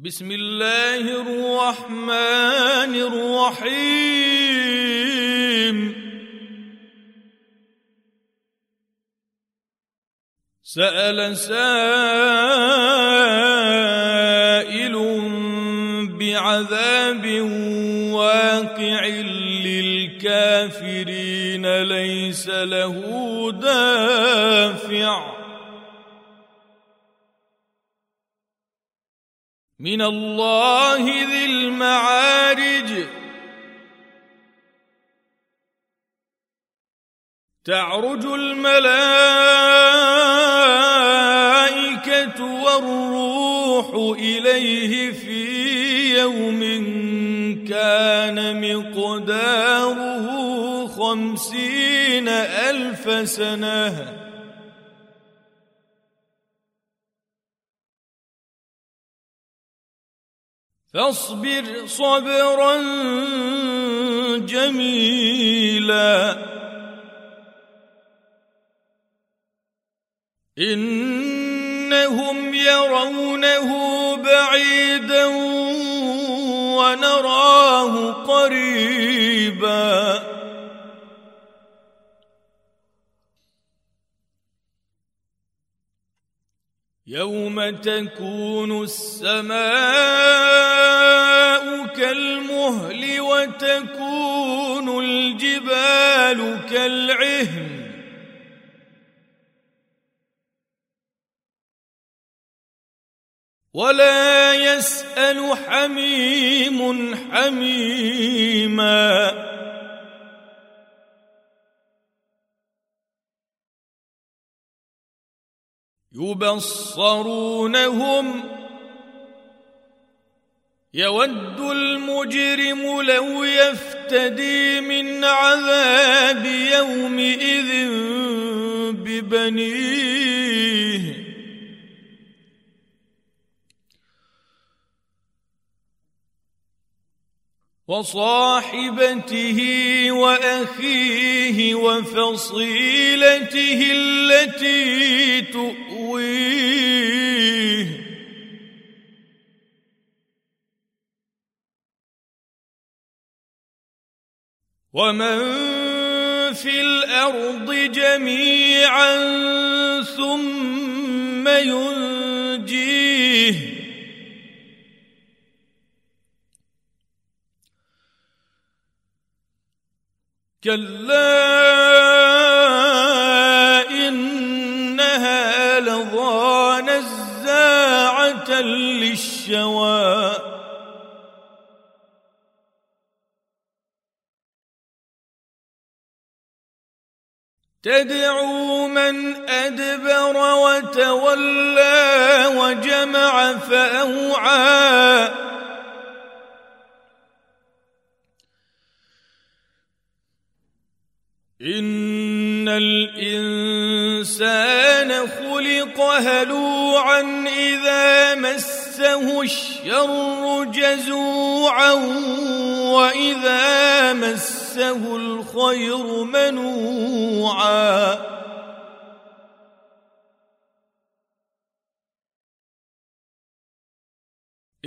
بسم الله الرحمن الرحيم. سأل سائل بعذاب واقع للكافرين ليس له دافع. من الله ذي المعارج. تعرج الملائكة والروح إليه في يوم كان مقداره خمسين ألف سنة. فاصبر صبرا جميلا. إنهم يرونه بعيدا ونراه قريبا. يوم تكون السماء كالمهل وتكون الجبال كالعهن. ولا يسأل حميم حميما. يبصرونهم يود المجرم لو يفتدي من عذاب يومئذ ببنيه وصاحبته وأخيه وفصيلته التي تؤويه. ومن في الأرض جميعا ثم ينجيه. كلا انها لظى نزاعه للشوى تدعو من ادبر وتولى وجمع فاوعى ان الانسان خلق هلوعا اذا مسه الشر جزوعا واذا مسه الخير منوعا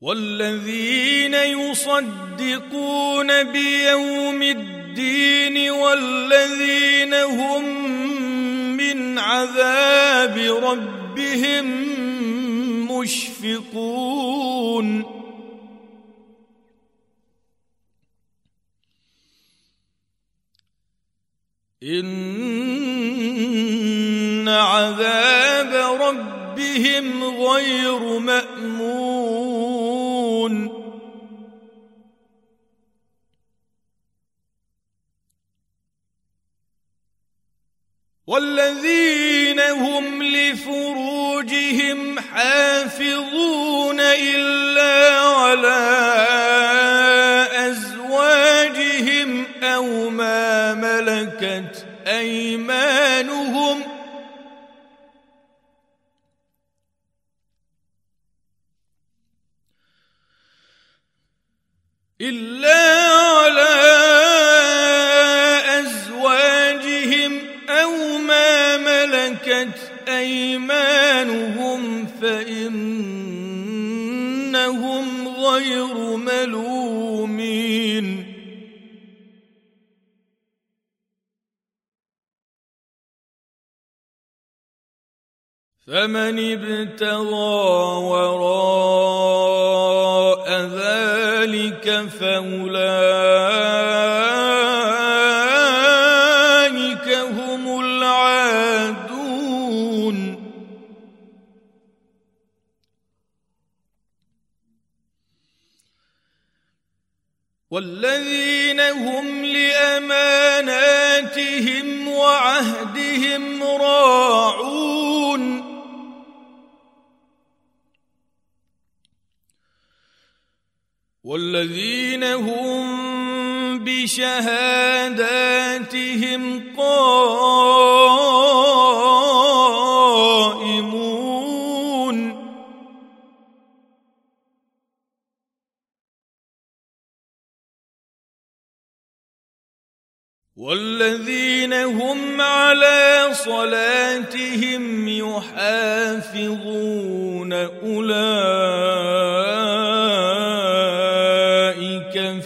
والذين يصدقون بيوم الدين والذين هم من عذاب ربهم مشفقون. إن عذاب ربهم غير مأمون. والذين هم لفروجهم حافظون إلا على أزواجهم أو ما ملكت أيمانهم إلا غير ملومين. فمن ابتغى وراء ذلك فأولئك والذين هم لأماناتهم وعهدهم راعون. والذين هم بشهاداتهم قائمون والذين هم على صلاتهم يحافظون أولئك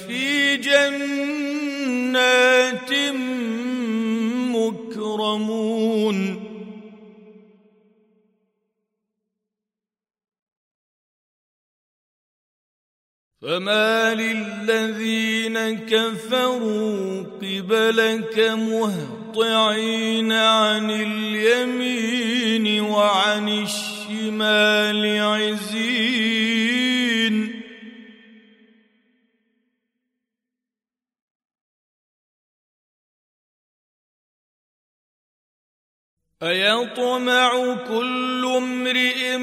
في جنات فما للذين كفروا قبلك مهطعين عن اليمين وعن الشمال عزين. أيطمع كل امرئ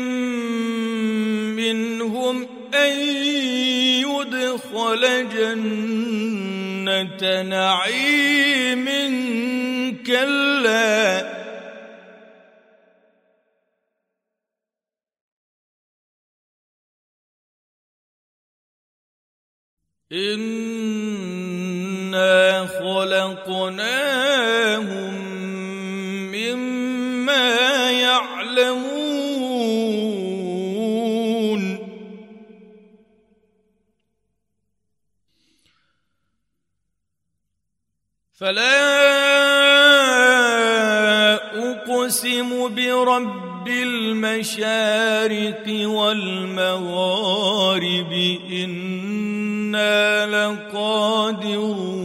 منهم أن يدخل جنة نعيم كلا. إنا خلقناهم فلا أقسم برب المشارق والمغارب إنا لقادرون.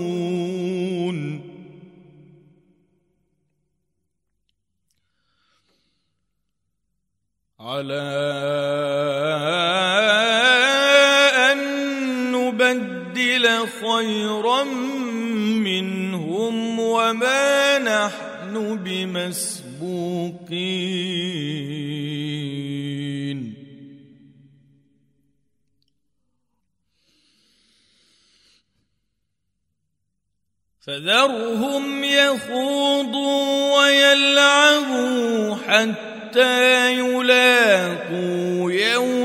على أن نبدل خيرا وما نحن بمسبوقين. فذرهم يخوضوا ويلعبوا حتى يلاقوا يومهم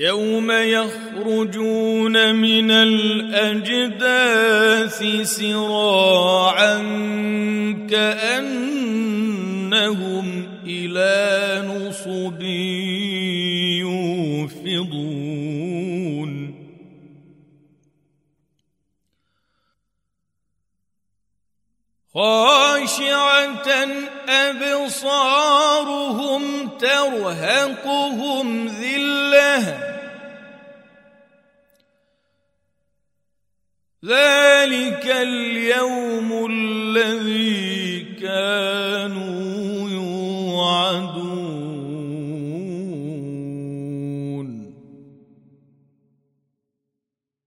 يوم يخرجون من الأجداث سراعا كأنهم إلى نصب يوفضون. خاشعة أبصارهم ترهقهم ذلة ذلك اليوم الذي